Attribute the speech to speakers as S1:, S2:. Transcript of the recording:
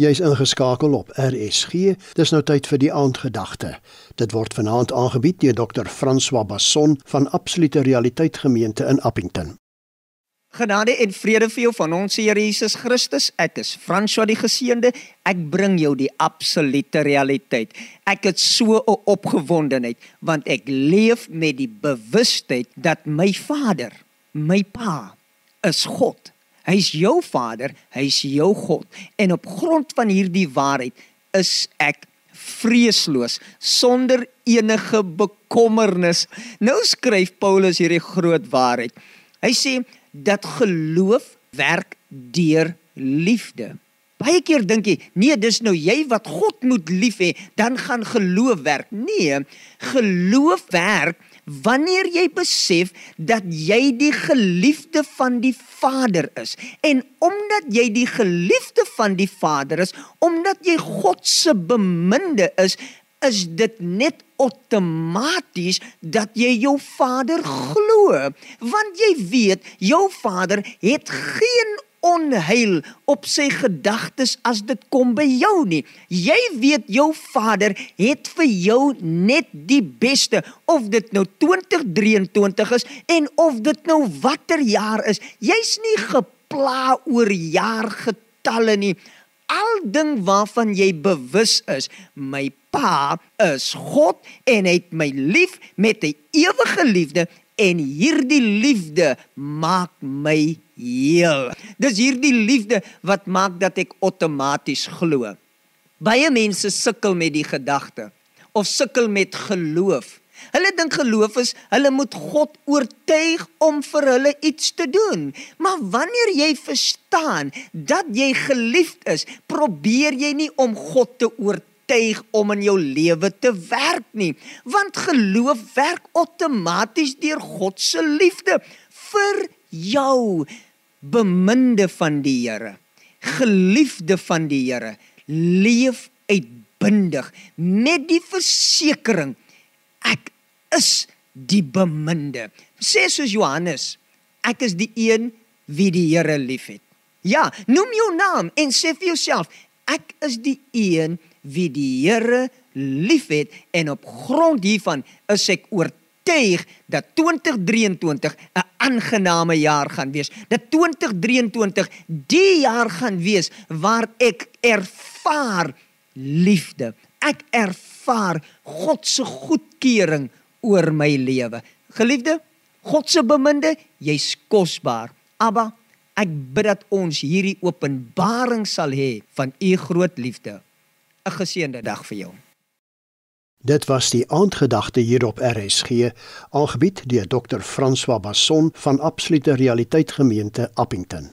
S1: Jy's ingeskakel op RSG. Dis nou tyd vir die aandgedagte. Dit word vanaand aangebied deur Dr. François Basson van Absolute Realiteit Gemeente in Appington.
S2: Genade en vrede vir jou van ons Here Jesus Christus. Ek is François die Geseënde. Ek bring jou die absolute realiteit. Ek het so 'n opgewondenheid want ek leef met die bewustheid dat my Vader, my Pa, is God. Hy's jou Vader, hy's jou God. En op grond van hierdie waarheid is ek vreesloos sonder enige bekommernis. Nou skryf Paulus hierdie groot waarheid. Hy sê dat geloof werk deur liefde. Baie keer dink jy, nee, dis nou jy wat God moet lief hê, dan gaan geloof werk. Nee, geloof werk wanneer jy besef dat jy die geliefde van die Vader is. En omdat jy die geliefde van die Vader is, omdat jy God se beminde is, is dit net outomaties dat jy jou Vader glo, want jy weet jou Vader het geen onheil op sy gedagtes as dit kom by jou nie. Jy weet jou Vader het vir jou net die beste of dit nou 2023 is en of dit nou watter jaar is. Jy's nie gepla oor jaargetalle nie al ding waarvan jy bewus is, my pa is God en het my lief met 'n ewige liefde en hierdie liefde maak my heel. Dis hierdie liefde wat maak dat ek outomaties glo. Baie mense sukkel met die gedagte of sukkel met geloof Hulle dink geloof is hulle moet God oortuig om vir hulle iets te doen. Maar wanneer jy verstaan dat jy geliefd is, probeer jy nie om God te oortuig om in jou lewe te werk nie, want geloof werk outomaties deur God se liefde vir jou beminde van die Here. Geliefde van die Here, leef uitbundig met die versekering ek is die beminde. Sê soos Johannes, ek is die een wie die Here liefhet. Ja, noem jou naam en sê vir jouself, ek is die een wie die Here liefhet en op grond hiervan is ek oortuig dat 2023 'n aangename jaar gaan wees. Dat 2023 die jaar gaan wees waar ek ervaar liefde. Ek ervaar God se goedkeuring oor my lewe. Geliefde, God se beminde, jy's kosbaar. Abba, ek bid dat ons hierdie openbaring sal hê van u groot liefde. 'n Geseënde dag vir jou.
S1: Dit was die aandgedagte hier op RSG, aangebied deur Dr. François Basson van Absolute Realiteit Gemeente Appington.